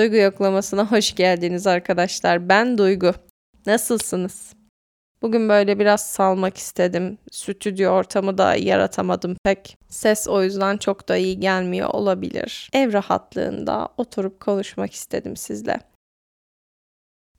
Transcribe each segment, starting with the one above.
Duygu yoklamasına hoş geldiniz arkadaşlar. Ben Duygu. Nasılsınız? Bugün böyle biraz salmak istedim. Stüdyo ortamı da yaratamadım pek. Ses o yüzden çok da iyi gelmiyor olabilir. Ev rahatlığında oturup konuşmak istedim sizle.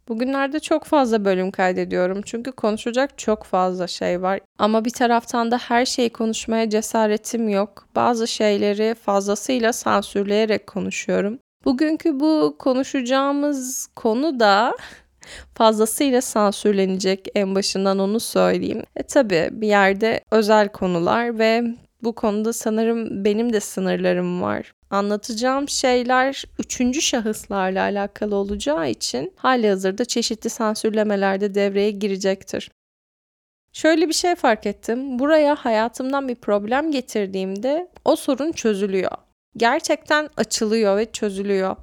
Bugünlerde çok fazla bölüm kaydediyorum çünkü konuşacak çok fazla şey var. Ama bir taraftan da her şeyi konuşmaya cesaretim yok. Bazı şeyleri fazlasıyla sansürleyerek konuşuyorum. Bugünkü bu konuşacağımız konu da fazlasıyla sansürlenecek en başından onu söyleyeyim. E tabi bir yerde özel konular ve bu konuda sanırım benim de sınırlarım var. Anlatacağım şeyler üçüncü şahıslarla alakalı olacağı için hali hazırda çeşitli sansürlemeler de devreye girecektir. Şöyle bir şey fark ettim. Buraya hayatımdan bir problem getirdiğimde o sorun çözülüyor. Gerçekten açılıyor ve çözülüyor.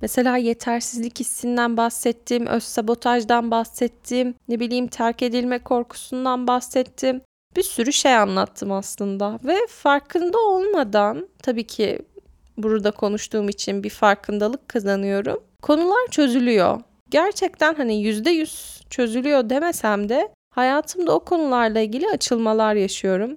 Mesela yetersizlik hissinden bahsettim, öz sabotajdan bahsettim, ne bileyim terk edilme korkusundan bahsettim. Bir sürü şey anlattım aslında ve farkında olmadan tabii ki burada konuştuğum için bir farkındalık kazanıyorum. Konular çözülüyor. Gerçekten hani yüzde yüz çözülüyor demesem de hayatımda o konularla ilgili açılmalar yaşıyorum.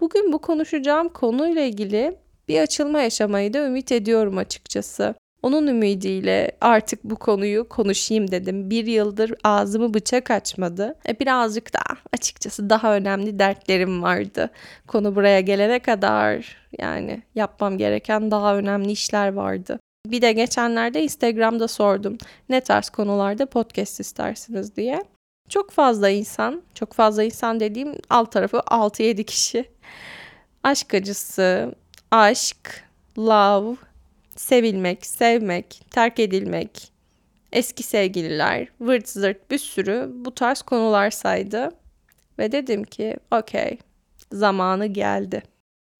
Bugün bu konuşacağım konuyla ilgili bir açılma yaşamayı da ümit ediyorum açıkçası. Onun ümidiyle artık bu konuyu konuşayım dedim. Bir yıldır ağzımı bıçak açmadı. E birazcık da açıkçası daha önemli dertlerim vardı. Konu buraya gelene kadar yani yapmam gereken daha önemli işler vardı. Bir de geçenlerde Instagram'da sordum. Ne tarz konularda podcast istersiniz diye. Çok fazla insan, çok fazla insan dediğim alt tarafı 6-7 kişi. Aşk acısı, aşk, love, sevilmek, sevmek, terk edilmek, eski sevgililer, vırt zırt bir sürü bu tarz konular saydı. Ve dedim ki okey zamanı geldi.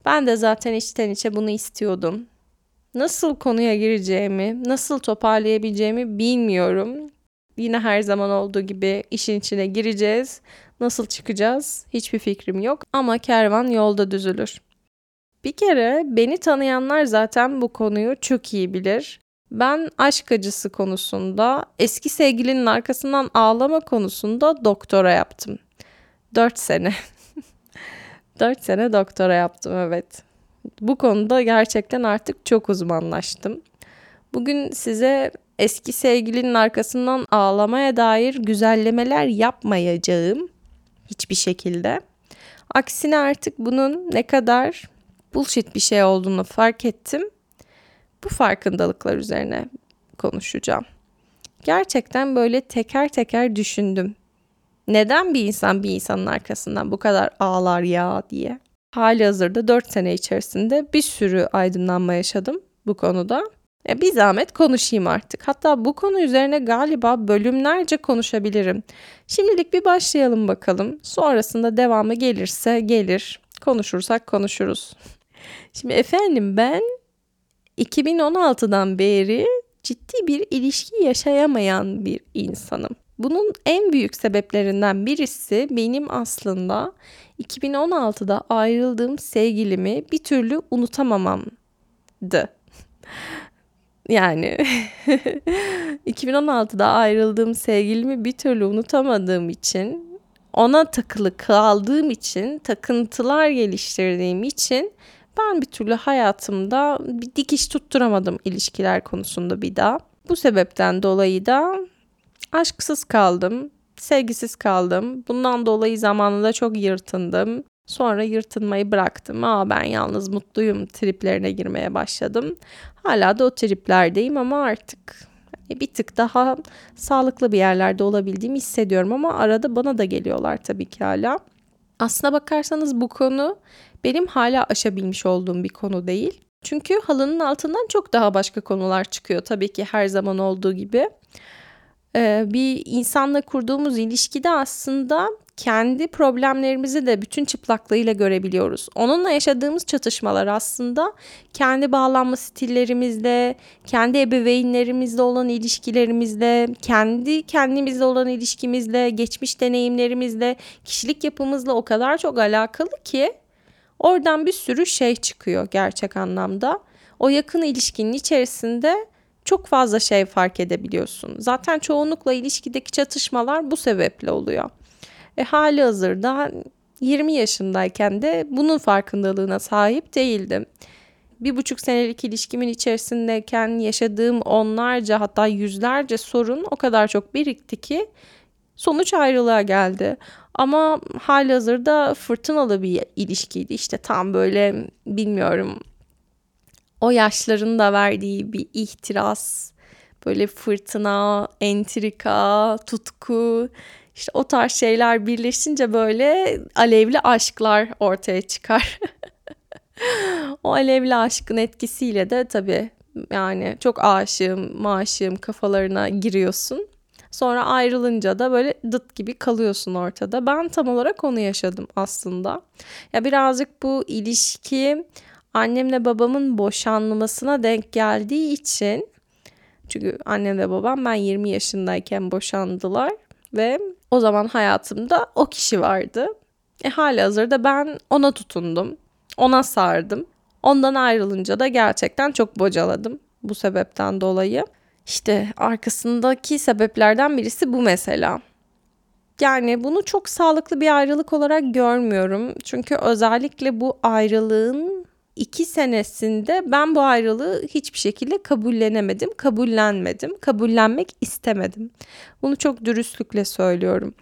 Ben de zaten içten içe bunu istiyordum. Nasıl konuya gireceğimi, nasıl toparlayabileceğimi bilmiyorum. Yine her zaman olduğu gibi işin içine gireceğiz. Nasıl çıkacağız? Hiçbir fikrim yok ama kervan yolda düzülür. Bir kere beni tanıyanlar zaten bu konuyu çok iyi bilir. Ben aşk acısı konusunda, eski sevgilinin arkasından ağlama konusunda doktora yaptım. 4 sene. 4 sene doktora yaptım evet. Bu konuda gerçekten artık çok uzmanlaştım. Bugün size eski sevgilinin arkasından ağlamaya dair güzellemeler yapmayacağım hiçbir şekilde. Aksine artık bunun ne kadar bullshit bir şey olduğunu fark ettim. Bu farkındalıklar üzerine konuşacağım. Gerçekten böyle teker teker düşündüm. Neden bir insan bir insanın arkasından bu kadar ağlar ya diye. Hali hazırda 4 sene içerisinde bir sürü aydınlanma yaşadım bu konuda. E bir zahmet konuşayım artık. Hatta bu konu üzerine galiba bölümlerce konuşabilirim. Şimdilik bir başlayalım bakalım. Sonrasında devamı gelirse gelir. Konuşursak konuşuruz. Şimdi efendim ben 2016'dan beri ciddi bir ilişki yaşayamayan bir insanım. Bunun en büyük sebeplerinden birisi benim aslında 2016'da ayrıldığım sevgilimi bir türlü unutamamamdı. Yani 2016'da ayrıldığım sevgilimi bir türlü unutamadığım için ona takılı kaldığım için takıntılar geliştirdiğim için ben bir türlü hayatımda bir dikiş tutturamadım ilişkiler konusunda bir daha. Bu sebepten dolayı da aşksız kaldım, sevgisiz kaldım. Bundan dolayı zamanında çok yırtındım. Sonra yırtınmayı bıraktım. Aa ben yalnız mutluyum triplerine girmeye başladım. Hala da o triplerdeyim ama artık bir tık daha sağlıklı bir yerlerde olabildiğimi hissediyorum ama arada bana da geliyorlar tabii ki hala. Aslına bakarsanız bu konu benim hala aşabilmiş olduğum bir konu değil. Çünkü halının altından çok daha başka konular çıkıyor tabii ki her zaman olduğu gibi. Ee, bir insanla kurduğumuz ilişkide aslında kendi problemlerimizi de bütün çıplaklığıyla görebiliyoruz. Onunla yaşadığımız çatışmalar aslında kendi bağlanma stillerimizle, kendi ebeveynlerimizle olan ilişkilerimizle, kendi kendimizle olan ilişkimizle, geçmiş deneyimlerimizle, kişilik yapımızla o kadar çok alakalı ki oradan bir sürü şey çıkıyor gerçek anlamda. O yakın ilişkinin içerisinde çok fazla şey fark edebiliyorsun. Zaten çoğunlukla ilişkideki çatışmalar bu sebeple oluyor. E, hali hazırda 20 yaşındayken de bunun farkındalığına sahip değildim. Bir buçuk senelik ilişkimin içerisindeyken yaşadığım onlarca hatta yüzlerce sorun o kadar çok birikti ki sonuç ayrılığa geldi. Ama hali hazırda fırtınalı bir ilişkiydi. İşte tam böyle bilmiyorum o yaşların da verdiği bir ihtiras, böyle fırtına, entrika, tutku, işte o tarz şeyler birleşince böyle alevli aşklar ortaya çıkar. o alevli aşkın etkisiyle de tabii yani çok aşığım, maşığım kafalarına giriyorsun. Sonra ayrılınca da böyle dıt gibi kalıyorsun ortada. Ben tam olarak onu yaşadım aslında. Ya birazcık bu ilişki annemle babamın boşanmasına denk geldiği için çünkü annemle babam ben 20 yaşındayken boşandılar ve o zaman hayatımda o kişi vardı. E hali hazırda ben ona tutundum. Ona sardım. Ondan ayrılınca da gerçekten çok bocaladım bu sebepten dolayı. İşte arkasındaki sebeplerden birisi bu mesela. Yani bunu çok sağlıklı bir ayrılık olarak görmüyorum. Çünkü özellikle bu ayrılığın iki senesinde ben bu ayrılığı hiçbir şekilde kabullenemedim, kabullenmedim, kabullenmek istemedim. Bunu çok dürüstlükle söylüyorum.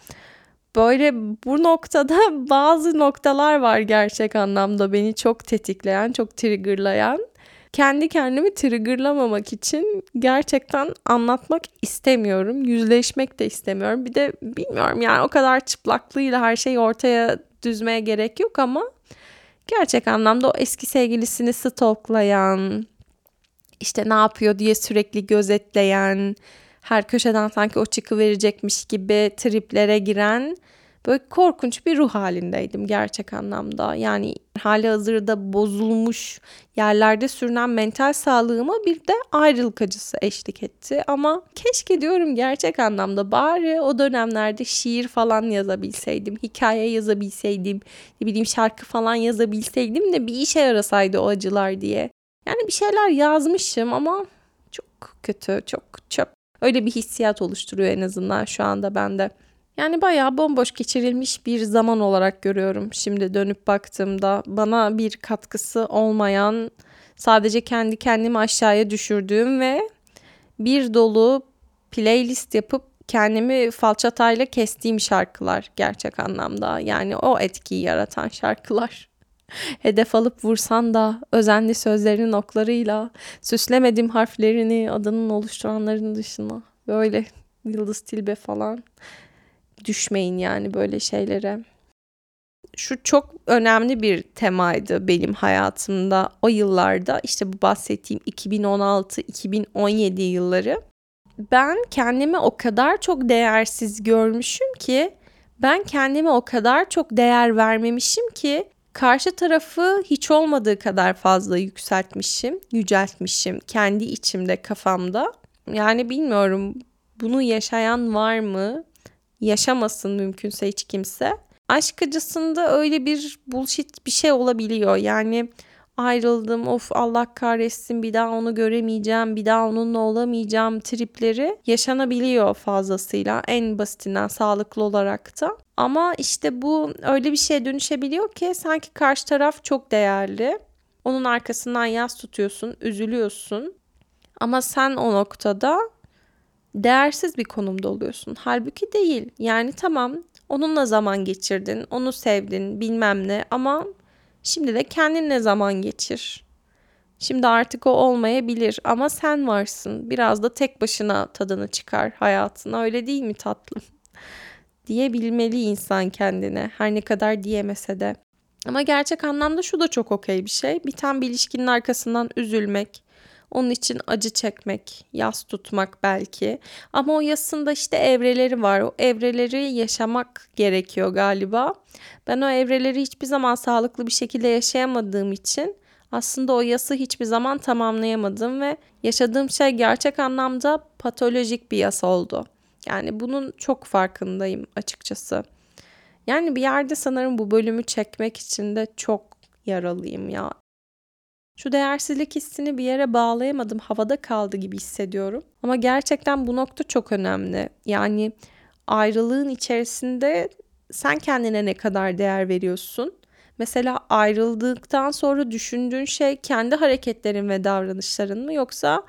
Böyle bu noktada bazı noktalar var gerçek anlamda beni çok tetikleyen, çok triggerlayan. Kendi kendimi triggerlamamak için gerçekten anlatmak istemiyorum. Yüzleşmek de istemiyorum. Bir de bilmiyorum yani o kadar çıplaklığıyla her şeyi ortaya düzmeye gerek yok ama gerçek anlamda o eski sevgilisini stalklayan, işte ne yapıyor diye sürekli gözetleyen, her köşeden sanki o çıkı verecekmiş gibi triplere giren böyle korkunç bir ruh halindeydim gerçek anlamda. Yani hali hazırda bozulmuş yerlerde sürünen mental sağlığıma bir de ayrılık acısı eşlik etti. Ama keşke diyorum gerçek anlamda bari o dönemlerde şiir falan yazabilseydim, hikaye yazabilseydim, ne bileyim şarkı falan yazabilseydim de bir işe yarasaydı o acılar diye. Yani bir şeyler yazmışım ama çok kötü, çok çöp. Öyle bir hissiyat oluşturuyor en azından şu anda bende. Yani bayağı bomboş geçirilmiş bir zaman olarak görüyorum şimdi dönüp baktığımda. Bana bir katkısı olmayan, sadece kendi kendimi aşağıya düşürdüğüm ve bir dolu playlist yapıp kendimi falçatayla kestiğim şarkılar gerçek anlamda. Yani o etkiyi yaratan şarkılar. Hedef alıp vursan da özenli sözlerinin oklarıyla süslemedim harflerini adının oluşturanların dışına. Böyle Yıldız Tilbe falan düşmeyin yani böyle şeylere. Şu çok önemli bir temaydı benim hayatımda o yıllarda işte bu bahsettiğim 2016-2017 yılları. Ben kendimi o kadar çok değersiz görmüşüm ki ben kendime o kadar çok değer vermemişim ki karşı tarafı hiç olmadığı kadar fazla yükseltmişim, yüceltmişim kendi içimde, kafamda. Yani bilmiyorum bunu yaşayan var mı? Yaşamasın mümkünse hiç kimse. Aşk acısında öyle bir bullshit bir şey olabiliyor. Yani ayrıldım of Allah kahretsin bir daha onu göremeyeceğim bir daha onunla olamayacağım tripleri yaşanabiliyor fazlasıyla en basitinden sağlıklı olarak da. Ama işte bu öyle bir şeye dönüşebiliyor ki sanki karşı taraf çok değerli. Onun arkasından yas tutuyorsun, üzülüyorsun. Ama sen o noktada değersiz bir konumda oluyorsun. Halbuki değil. Yani tamam onunla zaman geçirdin, onu sevdin bilmem ne ama şimdi de kendinle zaman geçir. Şimdi artık o olmayabilir ama sen varsın. Biraz da tek başına tadını çıkar hayatına öyle değil mi tatlım? Diyebilmeli insan kendine her ne kadar diyemese de. Ama gerçek anlamda şu da çok okey bir şey. Biten bir ilişkinin arkasından üzülmek, onun için acı çekmek, yas tutmak belki. Ama o yasında işte evreleri var. O evreleri yaşamak gerekiyor galiba. Ben o evreleri hiçbir zaman sağlıklı bir şekilde yaşayamadığım için aslında o yası hiçbir zaman tamamlayamadım ve yaşadığım şey gerçek anlamda patolojik bir yas oldu. Yani bunun çok farkındayım açıkçası. Yani bir yerde sanırım bu bölümü çekmek için de çok yaralıyım ya Şu değersizlik hissini bir yere bağlayamadım. Havada kaldı gibi hissediyorum. Ama gerçekten bu nokta çok önemli. Yani ayrılığın içerisinde sen kendine ne kadar değer veriyorsun? Mesela ayrıldıktan sonra düşündüğün şey kendi hareketlerin ve davranışların mı yoksa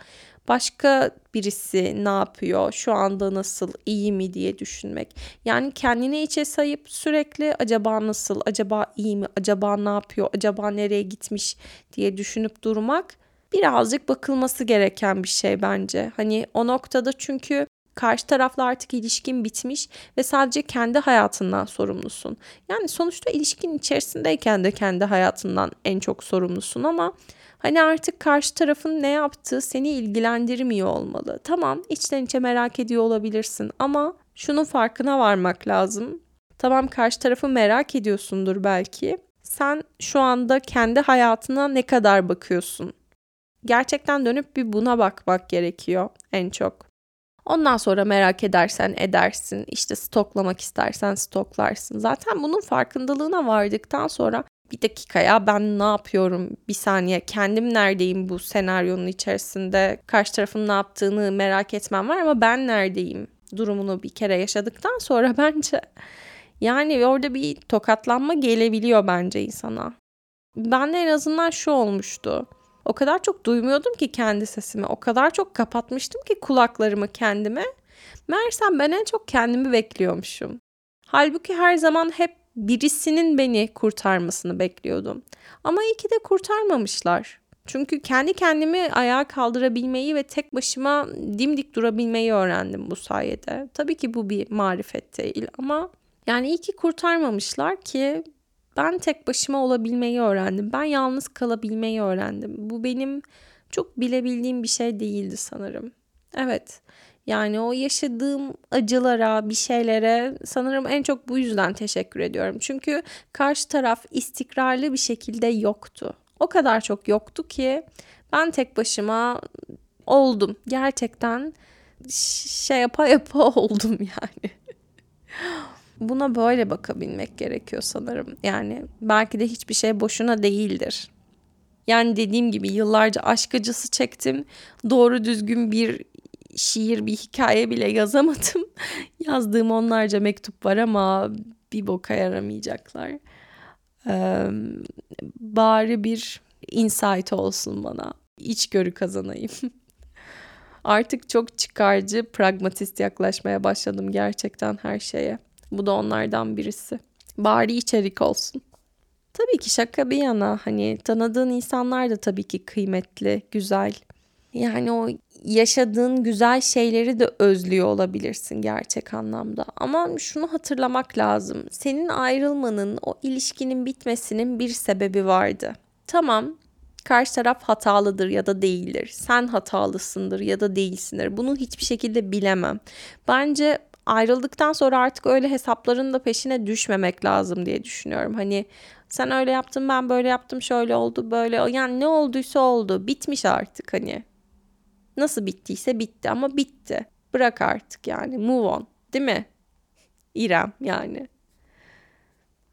başka birisi ne yapıyor, şu anda nasıl, iyi mi diye düşünmek. Yani kendini içe sayıp sürekli acaba nasıl, acaba iyi mi, acaba ne yapıyor, acaba nereye gitmiş diye düşünüp durmak birazcık bakılması gereken bir şey bence. Hani o noktada çünkü karşı tarafla artık ilişkin bitmiş ve sadece kendi hayatından sorumlusun. Yani sonuçta ilişkin içerisindeyken de kendi hayatından en çok sorumlusun ama Hani artık karşı tarafın ne yaptığı seni ilgilendirmiyor olmalı. Tamam içten içe merak ediyor olabilirsin ama şunun farkına varmak lazım. Tamam karşı tarafı merak ediyorsundur belki. Sen şu anda kendi hayatına ne kadar bakıyorsun? Gerçekten dönüp bir buna bakmak gerekiyor en çok. Ondan sonra merak edersen edersin. İşte stoklamak istersen stoklarsın. Zaten bunun farkındalığına vardıktan sonra bir dakikaya ben ne yapıyorum bir saniye kendim neredeyim bu senaryonun içerisinde karşı tarafın ne yaptığını merak etmem var ama ben neredeyim durumunu bir kere yaşadıktan sonra bence yani orada bir tokatlanma gelebiliyor bence insana. Ben de en azından şu olmuştu. O kadar çok duymuyordum ki kendi sesimi. O kadar çok kapatmıştım ki kulaklarımı kendime. Meğersem ben en çok kendimi bekliyormuşum. Halbuki her zaman hep birisinin beni kurtarmasını bekliyordum. Ama iyi ki de kurtarmamışlar. Çünkü kendi kendimi ayağa kaldırabilmeyi ve tek başıma dimdik durabilmeyi öğrendim bu sayede. Tabii ki bu bir marifet değil ama yani iyi ki kurtarmamışlar ki ben tek başıma olabilmeyi öğrendim. Ben yalnız kalabilmeyi öğrendim. Bu benim çok bilebildiğim bir şey değildi sanırım. Evet. Yani o yaşadığım acılara, bir şeylere sanırım en çok bu yüzden teşekkür ediyorum. Çünkü karşı taraf istikrarlı bir şekilde yoktu. O kadar çok yoktu ki ben tek başıma oldum. Gerçekten şey yapa yapa oldum yani. Buna böyle bakabilmek gerekiyor sanırım. Yani belki de hiçbir şey boşuna değildir. Yani dediğim gibi yıllarca aşk acısı çektim. Doğru düzgün bir şiir, bir hikaye bile yazamadım. Yazdığım onlarca mektup var ama bir boka yaramayacaklar. Ee, bari bir insight olsun bana. İçgörü kazanayım. Artık çok çıkarcı, pragmatist yaklaşmaya başladım gerçekten her şeye. Bu da onlardan birisi. Bari içerik olsun. Tabii ki şaka bir yana hani tanıdığın insanlar da tabii ki kıymetli, güzel. Yani o yaşadığın güzel şeyleri de özlüyor olabilirsin gerçek anlamda. Ama şunu hatırlamak lazım. Senin ayrılmanın, o ilişkinin bitmesinin bir sebebi vardı. Tamam, karşı taraf hatalıdır ya da değildir. Sen hatalısındır ya da değilsindir. Bunu hiçbir şekilde bilemem. Bence ayrıldıktan sonra artık öyle hesapların da peşine düşmemek lazım diye düşünüyorum. Hani sen öyle yaptın ben böyle yaptım şöyle oldu böyle yani ne olduysa oldu bitmiş artık hani Nasıl bittiyse bitti ama bitti. Bırak artık yani move on değil mi? İrem yani.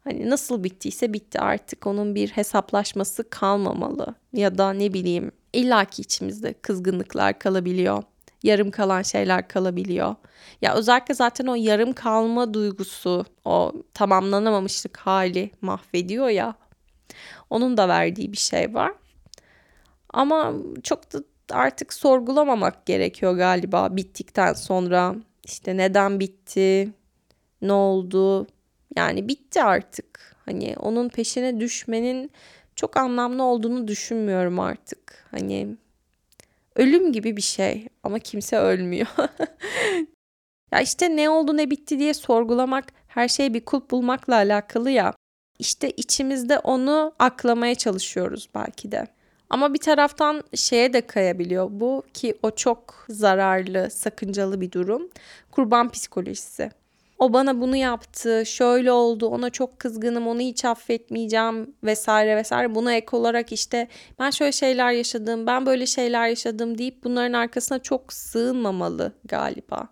Hani nasıl bittiyse bitti artık onun bir hesaplaşması kalmamalı. Ya da ne bileyim illaki içimizde kızgınlıklar kalabiliyor. Yarım kalan şeyler kalabiliyor. Ya özellikle zaten o yarım kalma duygusu, o tamamlanamamışlık hali mahvediyor ya. Onun da verdiği bir şey var. Ama çok da artık sorgulamamak gerekiyor galiba bittikten sonra. İşte neden bitti? Ne oldu? Yani bitti artık. Hani onun peşine düşmenin çok anlamlı olduğunu düşünmüyorum artık. Hani ölüm gibi bir şey ama kimse ölmüyor. ya işte ne oldu ne bitti diye sorgulamak her şey bir kulp bulmakla alakalı ya. İşte içimizde onu aklamaya çalışıyoruz belki de. Ama bir taraftan şeye de kayabiliyor bu ki o çok zararlı, sakıncalı bir durum. Kurban psikolojisi. O bana bunu yaptı, şöyle oldu, ona çok kızgınım, onu hiç affetmeyeceğim vesaire vesaire. Buna ek olarak işte ben şöyle şeyler yaşadım, ben böyle şeyler yaşadım deyip bunların arkasına çok sığınmamalı galiba.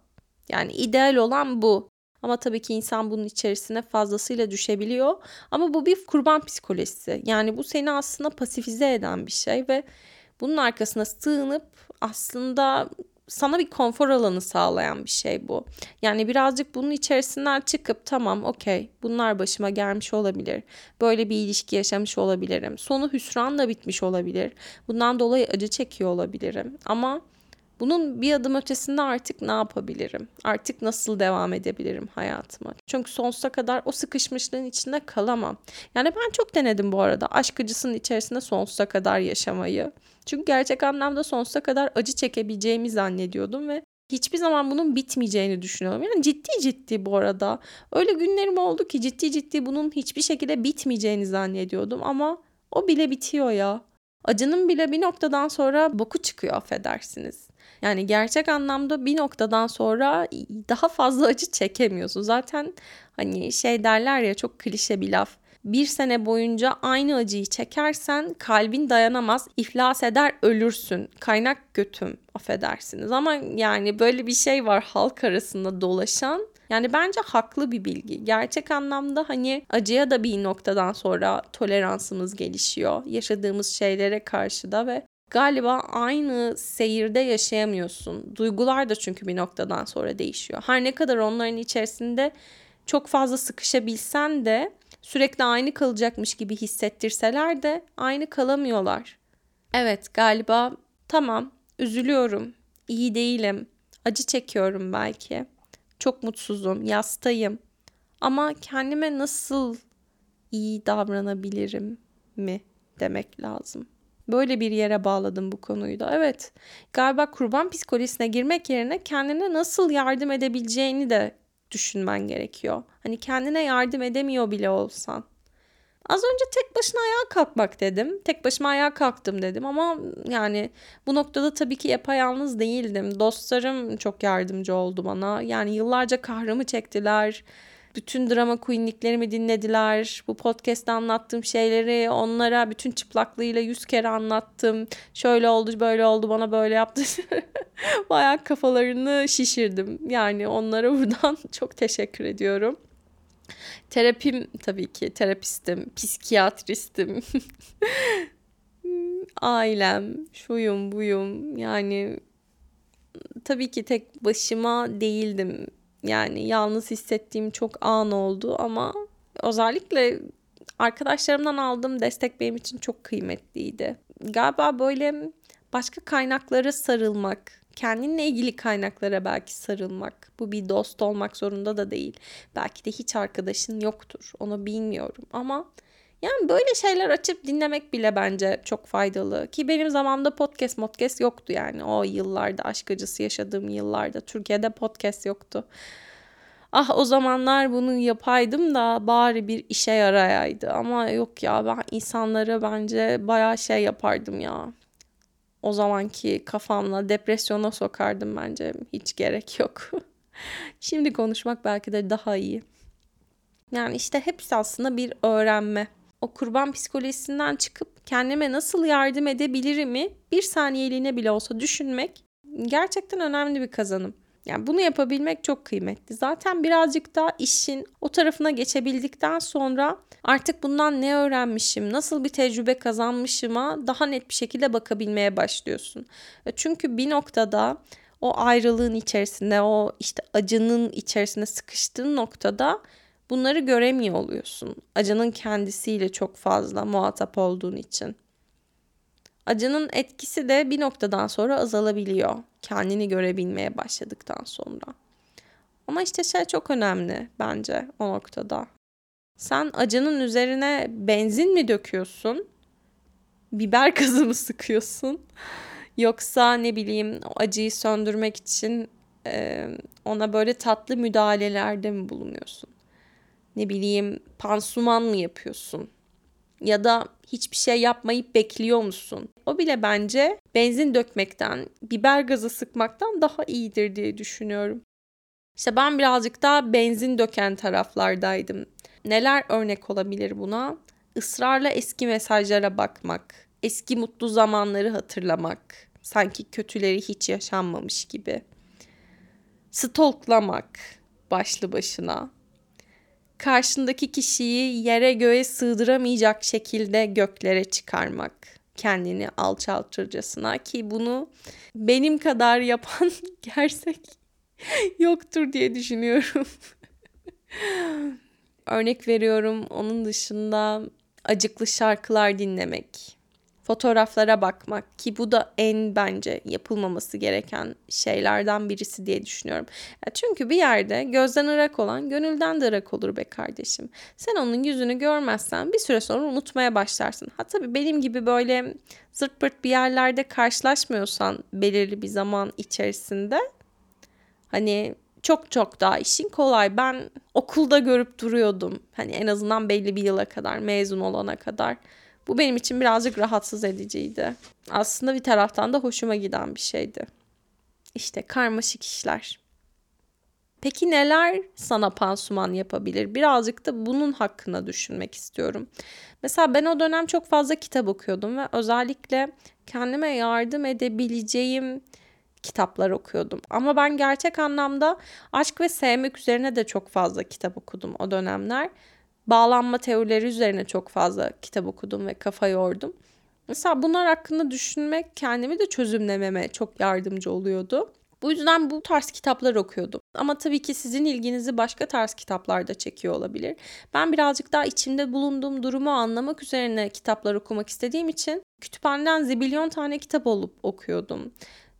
Yani ideal olan bu. Ama tabii ki insan bunun içerisine fazlasıyla düşebiliyor. Ama bu bir kurban psikolojisi. Yani bu seni aslında pasifize eden bir şey ve bunun arkasına sığınıp aslında sana bir konfor alanı sağlayan bir şey bu. Yani birazcık bunun içerisinden çıkıp tamam okey bunlar başıma gelmiş olabilir. Böyle bir ilişki yaşamış olabilirim. Sonu hüsranla bitmiş olabilir. Bundan dolayı acı çekiyor olabilirim. Ama bunun bir adım ötesinde artık ne yapabilirim? Artık nasıl devam edebilirim hayatıma? Çünkü sonsuza kadar o sıkışmışlığın içinde kalamam. Yani ben çok denedim bu arada aşk acısının içerisinde sonsuza kadar yaşamayı. Çünkü gerçek anlamda sonsuza kadar acı çekebileceğimi zannediyordum ve hiçbir zaman bunun bitmeyeceğini düşünüyorum. Yani ciddi ciddi bu arada. Öyle günlerim oldu ki ciddi ciddi bunun hiçbir şekilde bitmeyeceğini zannediyordum ama o bile bitiyor ya. Acının bile bir noktadan sonra boku çıkıyor affedersiniz. Yani gerçek anlamda bir noktadan sonra daha fazla acı çekemiyorsun. Zaten hani şey derler ya çok klişe bir laf. Bir sene boyunca aynı acıyı çekersen kalbin dayanamaz, iflas eder, ölürsün. Kaynak götüm affedersiniz. Ama yani böyle bir şey var halk arasında dolaşan. Yani bence haklı bir bilgi. Gerçek anlamda hani acıya da bir noktadan sonra toleransımız gelişiyor. Yaşadığımız şeylere karşı da ve galiba aynı seyirde yaşayamıyorsun. Duygular da çünkü bir noktadan sonra değişiyor. Her ne kadar onların içerisinde çok fazla sıkışabilsen de sürekli aynı kalacakmış gibi hissettirseler de aynı kalamıyorlar. Evet galiba tamam üzülüyorum, iyi değilim, acı çekiyorum belki. Çok mutsuzum, yastayım. Ama kendime nasıl iyi davranabilirim mi demek lazım. Böyle bir yere bağladım bu konuyu da. Evet galiba kurban psikolojisine girmek yerine kendine nasıl yardım edebileceğini de düşünmen gerekiyor. Hani kendine yardım edemiyor bile olsan. Az önce tek başına ayağa kalkmak dedim. Tek başıma ayağa kalktım dedim ama yani bu noktada tabii ki yapayalnız değildim. Dostlarım çok yardımcı oldu bana. Yani yıllarca kahrımı çektiler bütün drama queenliklerimi dinlediler. Bu podcast'te anlattığım şeyleri onlara bütün çıplaklığıyla yüz kere anlattım. Şöyle oldu böyle oldu bana böyle yaptı. Bayağı kafalarını şişirdim. Yani onlara buradan çok teşekkür ediyorum. Terapim tabii ki terapistim, psikiyatristim. Ailem, şuyum buyum yani tabii ki tek başıma değildim yani yalnız hissettiğim çok an oldu ama özellikle arkadaşlarımdan aldığım destek benim için çok kıymetliydi. Galiba böyle başka kaynaklara sarılmak, kendinle ilgili kaynaklara belki sarılmak. Bu bir dost olmak zorunda da değil. Belki de hiç arkadaşın yoktur. Onu bilmiyorum ama yani böyle şeyler açıp dinlemek bile bence çok faydalı. Ki benim zamanımda podcast podcast yoktu yani. O yıllarda aşk acısı yaşadığım yıllarda Türkiye'de podcast yoktu. Ah o zamanlar bunu yapaydım da bari bir işe yarayaydı. Ama yok ya ben insanlara bence bayağı şey yapardım ya. O zamanki kafamla depresyona sokardım bence. Hiç gerek yok. Şimdi konuşmak belki de daha iyi. Yani işte hepsi aslında bir öğrenme o kurban psikolojisinden çıkıp kendime nasıl yardım edebilirimi bir saniyeliğine bile olsa düşünmek gerçekten önemli bir kazanım. Yani bunu yapabilmek çok kıymetli. Zaten birazcık daha işin o tarafına geçebildikten sonra artık bundan ne öğrenmişim, nasıl bir tecrübe kazanmışıma daha net bir şekilde bakabilmeye başlıyorsun. E çünkü bir noktada o ayrılığın içerisinde, o işte acının içerisinde sıkıştığın noktada bunları göremiyor oluyorsun. Acının kendisiyle çok fazla muhatap olduğun için. Acının etkisi de bir noktadan sonra azalabiliyor. Kendini görebilmeye başladıktan sonra. Ama işte şey çok önemli bence o noktada. Sen acının üzerine benzin mi döküyorsun? Biber gazı mı sıkıyorsun? Yoksa ne bileyim acıyı söndürmek için e, ona böyle tatlı müdahalelerde mi bulunuyorsun? Ne bileyim pansuman mı yapıyorsun? Ya da hiçbir şey yapmayıp bekliyor musun? O bile bence benzin dökmekten, biber gazı sıkmaktan daha iyidir diye düşünüyorum. İşte ben birazcık daha benzin döken taraflardaydım. Neler örnek olabilir buna? Israrla eski mesajlara bakmak, eski mutlu zamanları hatırlamak, sanki kötüleri hiç yaşanmamış gibi. Stalklamak, başlı başına. Karşındaki kişiyi yere göğe sığdıramayacak şekilde göklere çıkarmak kendini alçaltırcasına ki bunu benim kadar yapan gerçek yoktur diye düşünüyorum. Örnek veriyorum onun dışında acıklı şarkılar dinlemek, fotoğraflara bakmak ki bu da en bence yapılmaması gereken şeylerden birisi diye düşünüyorum. Çünkü bir yerde gözden ırak olan gönülden de ırak olur be kardeşim. Sen onun yüzünü görmezsen bir süre sonra unutmaya başlarsın. Ha tabii benim gibi böyle zırt pırt bir yerlerde karşılaşmıyorsan belirli bir zaman içerisinde hani çok çok daha işin kolay. Ben okulda görüp duruyordum. Hani en azından belli bir yıla kadar, mezun olana kadar. Bu benim için birazcık rahatsız ediciydi. Aslında bir taraftan da hoşuma giden bir şeydi. İşte karmaşık işler. Peki neler sana pansuman yapabilir? Birazcık da bunun hakkında düşünmek istiyorum. Mesela ben o dönem çok fazla kitap okuyordum ve özellikle kendime yardım edebileceğim kitaplar okuyordum. Ama ben gerçek anlamda aşk ve sevmek üzerine de çok fazla kitap okudum o dönemler. Bağlanma teorileri üzerine çok fazla kitap okudum ve kafa yordum. Mesela bunlar hakkında düşünmek kendimi de çözümlememe çok yardımcı oluyordu. Bu yüzden bu tarz kitaplar okuyordum. Ama tabii ki sizin ilginizi başka tarz kitaplarda çekiyor olabilir. Ben birazcık daha içinde bulunduğum durumu anlamak üzerine kitaplar okumak istediğim için kütüphaneden zibilyon tane kitap olup okuyordum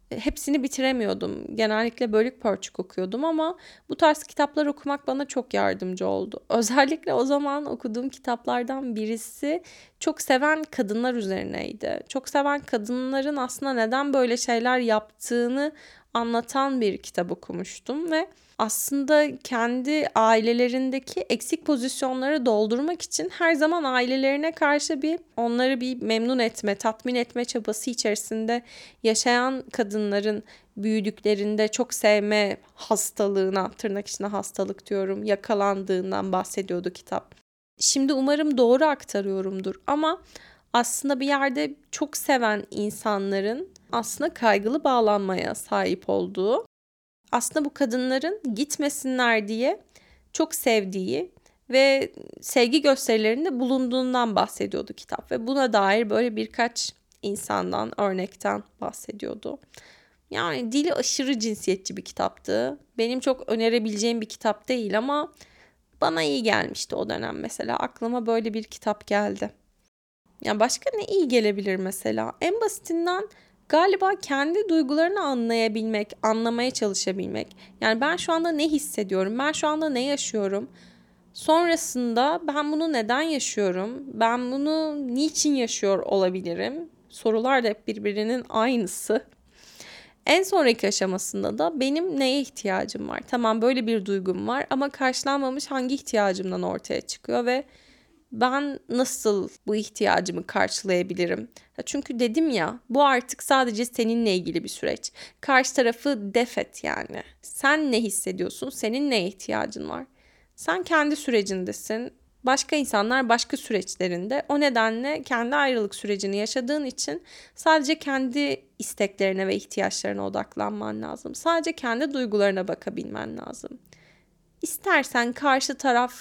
hepsini bitiremiyordum. Genellikle bölük pörçük okuyordum ama bu tarz kitaplar okumak bana çok yardımcı oldu. Özellikle o zaman okuduğum kitaplardan birisi çok seven kadınlar üzerineydi. Çok seven kadınların aslında neden böyle şeyler yaptığını anlatan bir kitap okumuştum ve aslında kendi ailelerindeki eksik pozisyonları doldurmak için her zaman ailelerine karşı bir onları bir memnun etme, tatmin etme çabası içerisinde yaşayan kadınların büyüdüklerinde çok sevme hastalığına, tırnak içinde hastalık diyorum, yakalandığından bahsediyordu kitap. Şimdi umarım doğru aktarıyorumdur ama aslında bir yerde çok seven insanların aslında kaygılı bağlanmaya sahip olduğu, aslında bu kadınların gitmesinler diye çok sevdiği ve sevgi gösterilerinde bulunduğundan bahsediyordu kitap ve buna dair böyle birkaç insandan, örnekten bahsediyordu. Yani dili aşırı cinsiyetçi bir kitaptı. Benim çok önerebileceğim bir kitap değil ama bana iyi gelmişti o dönem mesela. Aklıma böyle bir kitap geldi. Yani başka ne iyi gelebilir mesela? En basitinden galiba kendi duygularını anlayabilmek, anlamaya çalışabilmek. Yani ben şu anda ne hissediyorum? Ben şu anda ne yaşıyorum? Sonrasında ben bunu neden yaşıyorum? Ben bunu niçin yaşıyor olabilirim? Sorular da hep birbirinin aynısı. En sonraki aşamasında da benim neye ihtiyacım var? Tamam böyle bir duygum var ama karşılanmamış hangi ihtiyacımdan ortaya çıkıyor ve ben nasıl bu ihtiyacımı karşılayabilirim? Çünkü dedim ya bu artık sadece seninle ilgili bir süreç. Karşı tarafı defet yani. Sen ne hissediyorsun? Senin neye ihtiyacın var? Sen kendi sürecindesin. Başka insanlar başka süreçlerinde. O nedenle kendi ayrılık sürecini yaşadığın için sadece kendi isteklerine ve ihtiyaçlarına odaklanman lazım. Sadece kendi duygularına bakabilmen lazım. İstersen karşı taraf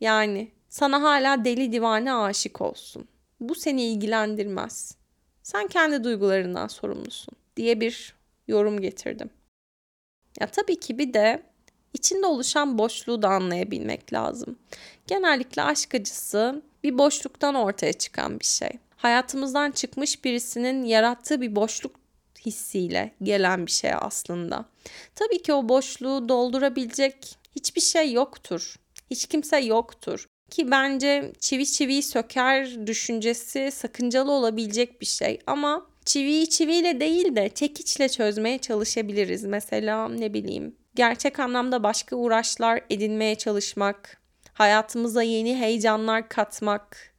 yani sana hala deli divane aşık olsun. Bu seni ilgilendirmez. Sen kendi duygularından sorumlusun diye bir yorum getirdim. Ya tabii ki bir de içinde oluşan boşluğu da anlayabilmek lazım. Genellikle aşk acısı bir boşluktan ortaya çıkan bir şey. Hayatımızdan çıkmış birisinin yarattığı bir boşluk hissiyle gelen bir şey aslında. Tabii ki o boşluğu doldurabilecek hiçbir şey yoktur. Hiç kimse yoktur. Ki bence çivi çiviyi söker düşüncesi sakıncalı olabilecek bir şey ama çiviyi çiviyle değil de çekiçle çözmeye çalışabiliriz. Mesela ne bileyim gerçek anlamda başka uğraşlar edinmeye çalışmak, hayatımıza yeni heyecanlar katmak,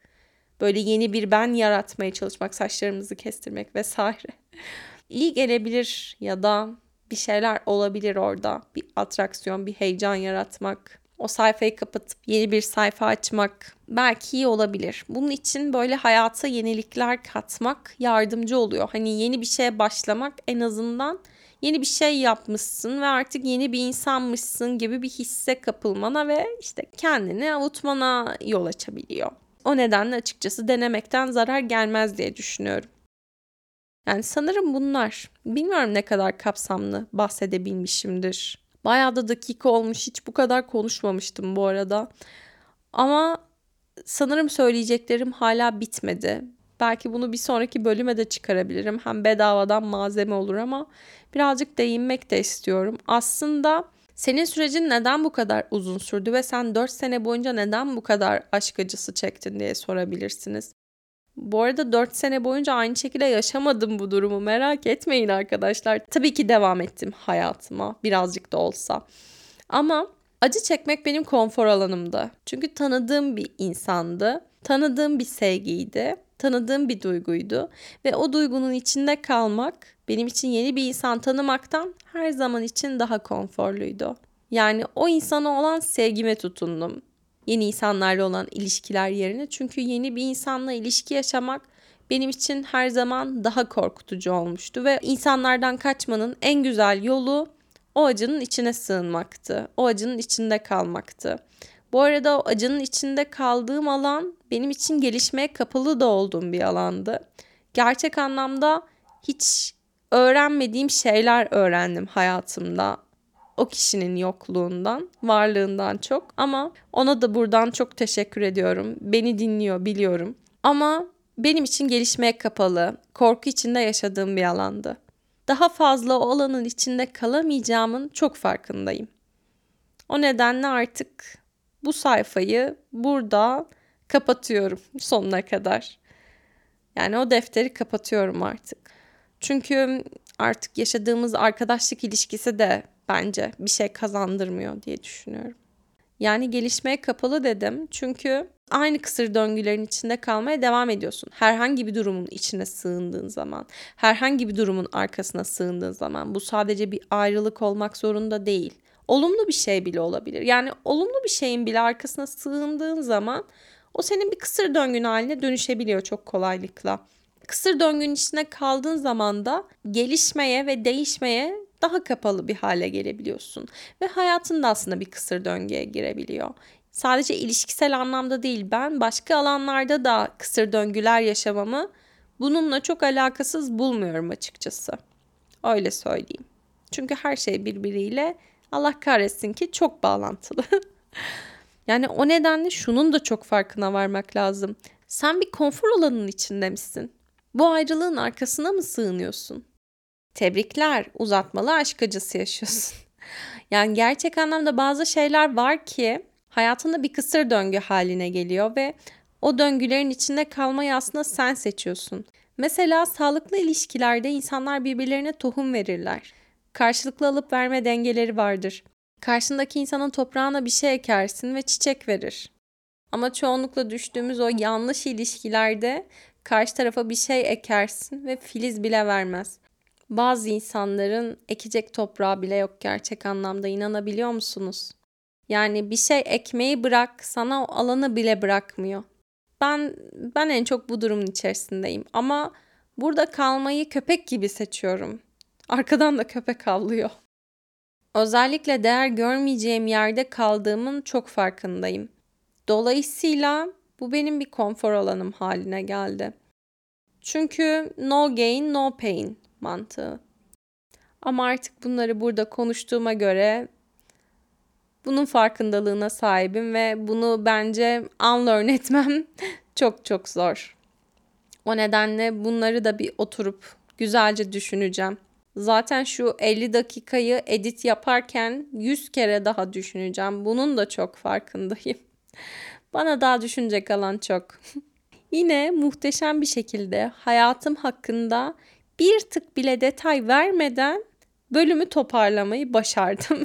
böyle yeni bir ben yaratmaya çalışmak, saçlarımızı kestirmek vesaire. İyi gelebilir ya da bir şeyler olabilir orada. Bir atraksiyon, bir heyecan yaratmak o sayfayı kapatıp yeni bir sayfa açmak belki iyi olabilir. Bunun için böyle hayata yenilikler katmak yardımcı oluyor. Hani yeni bir şeye başlamak en azından yeni bir şey yapmışsın ve artık yeni bir insanmışsın gibi bir hisse kapılmana ve işte kendini avutmana yol açabiliyor. O nedenle açıkçası denemekten zarar gelmez diye düşünüyorum. Yani sanırım bunlar. Bilmiyorum ne kadar kapsamlı bahsedebilmişimdir. Bayağı da dakika olmuş. Hiç bu kadar konuşmamıştım bu arada. Ama sanırım söyleyeceklerim hala bitmedi. Belki bunu bir sonraki bölüme de çıkarabilirim. Hem bedavadan malzeme olur ama birazcık değinmek de istiyorum. Aslında senin sürecin neden bu kadar uzun sürdü ve sen 4 sene boyunca neden bu kadar aşk acısı çektin diye sorabilirsiniz. Bu arada 4 sene boyunca aynı şekilde yaşamadım bu durumu. Merak etmeyin arkadaşlar. Tabii ki devam ettim hayatıma birazcık da olsa. Ama acı çekmek benim konfor alanımdı. Çünkü tanıdığım bir insandı. Tanıdığım bir sevgiydi. Tanıdığım bir duyguydu ve o duygunun içinde kalmak benim için yeni bir insan tanımaktan her zaman için daha konforluydu. Yani o insana olan sevgime tutundum yeni insanlarla olan ilişkiler yerine. Çünkü yeni bir insanla ilişki yaşamak benim için her zaman daha korkutucu olmuştu ve insanlardan kaçmanın en güzel yolu o acının içine sığınmaktı. O acının içinde kalmaktı. Bu arada o acının içinde kaldığım alan benim için gelişmeye kapalı da olduğum bir alandı. Gerçek anlamda hiç öğrenmediğim şeyler öğrendim hayatımda o kişinin yokluğundan, varlığından çok ama ona da buradan çok teşekkür ediyorum. Beni dinliyor biliyorum. Ama benim için gelişmeye kapalı, korku içinde yaşadığım bir alandı. Daha fazla o alanın içinde kalamayacağımın çok farkındayım. O nedenle artık bu sayfayı burada kapatıyorum sonuna kadar. Yani o defteri kapatıyorum artık. Çünkü artık yaşadığımız arkadaşlık ilişkisi de bence bir şey kazandırmıyor diye düşünüyorum. Yani gelişmeye kapalı dedim çünkü aynı kısır döngülerin içinde kalmaya devam ediyorsun. Herhangi bir durumun içine sığındığın zaman, herhangi bir durumun arkasına sığındığın zaman bu sadece bir ayrılık olmak zorunda değil. Olumlu bir şey bile olabilir. Yani olumlu bir şeyin bile arkasına sığındığın zaman o senin bir kısır döngün haline dönüşebiliyor çok kolaylıkla. Kısır döngünün içine kaldığın zaman da gelişmeye ve değişmeye daha kapalı bir hale gelebiliyorsun. Ve hayatın da aslında bir kısır döngüye girebiliyor. Sadece ilişkisel anlamda değil ben başka alanlarda da kısır döngüler yaşamamı bununla çok alakasız bulmuyorum açıkçası. Öyle söyleyeyim. Çünkü her şey birbiriyle Allah kahretsin ki çok bağlantılı. yani o nedenle şunun da çok farkına varmak lazım. Sen bir konfor alanının içinde misin? Bu ayrılığın arkasına mı sığınıyorsun? Tebrikler, uzatmalı aşk acısı yaşıyorsun. yani gerçek anlamda bazı şeyler var ki hayatında bir kısır döngü haline geliyor ve o döngülerin içinde kalmayı aslında sen seçiyorsun. Mesela sağlıklı ilişkilerde insanlar birbirlerine tohum verirler. Karşılıklı alıp verme dengeleri vardır. Karşındaki insanın toprağına bir şey ekersin ve çiçek verir. Ama çoğunlukla düştüğümüz o yanlış ilişkilerde karşı tarafa bir şey ekersin ve filiz bile vermez. Bazı insanların ekecek toprağı bile yok gerçek anlamda inanabiliyor musunuz? Yani bir şey ekmeği bırak sana o alanı bile bırakmıyor. Ben ben en çok bu durumun içerisindeyim ama burada kalmayı köpek gibi seçiyorum. Arkadan da köpek avlıyor. Özellikle değer görmeyeceğim yerde kaldığımın çok farkındayım. Dolayısıyla bu benim bir konfor alanım haline geldi. Çünkü no gain no pain mantığı. Ama artık bunları burada konuştuğuma göre bunun farkındalığına sahibim ve bunu bence unlearn etmem çok çok zor. O nedenle bunları da bir oturup güzelce düşüneceğim. Zaten şu 50 dakikayı edit yaparken 100 kere daha düşüneceğim. Bunun da çok farkındayım. Bana daha düşünecek alan çok. Yine muhteşem bir şekilde hayatım hakkında bir tık bile detay vermeden bölümü toparlamayı başardım.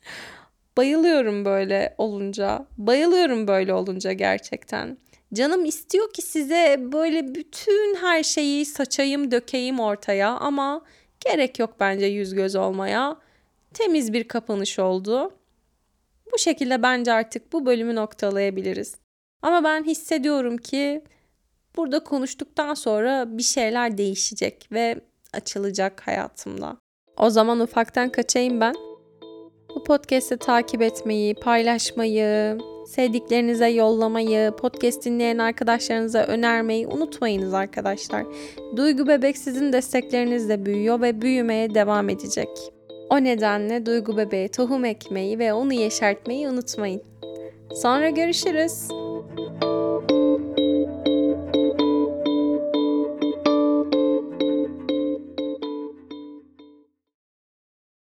Bayılıyorum böyle olunca. Bayılıyorum böyle olunca gerçekten. Canım istiyor ki size böyle bütün her şeyi saçayım, dökeyim ortaya ama gerek yok bence yüz göz olmaya. Temiz bir kapanış oldu. Bu şekilde bence artık bu bölümü noktalayabiliriz. Ama ben hissediyorum ki Burada konuştuktan sonra bir şeyler değişecek ve açılacak hayatımda. O zaman ufaktan kaçayım ben. Bu podcast'i takip etmeyi, paylaşmayı, sevdiklerinize yollamayı, podcast dinleyen arkadaşlarınıza önermeyi unutmayınız arkadaşlar. Duygu Bebek sizin desteklerinizle büyüyor ve büyümeye devam edecek. O nedenle Duygu Bebeğe tohum ekmeyi ve onu yeşertmeyi unutmayın. Sonra görüşürüz.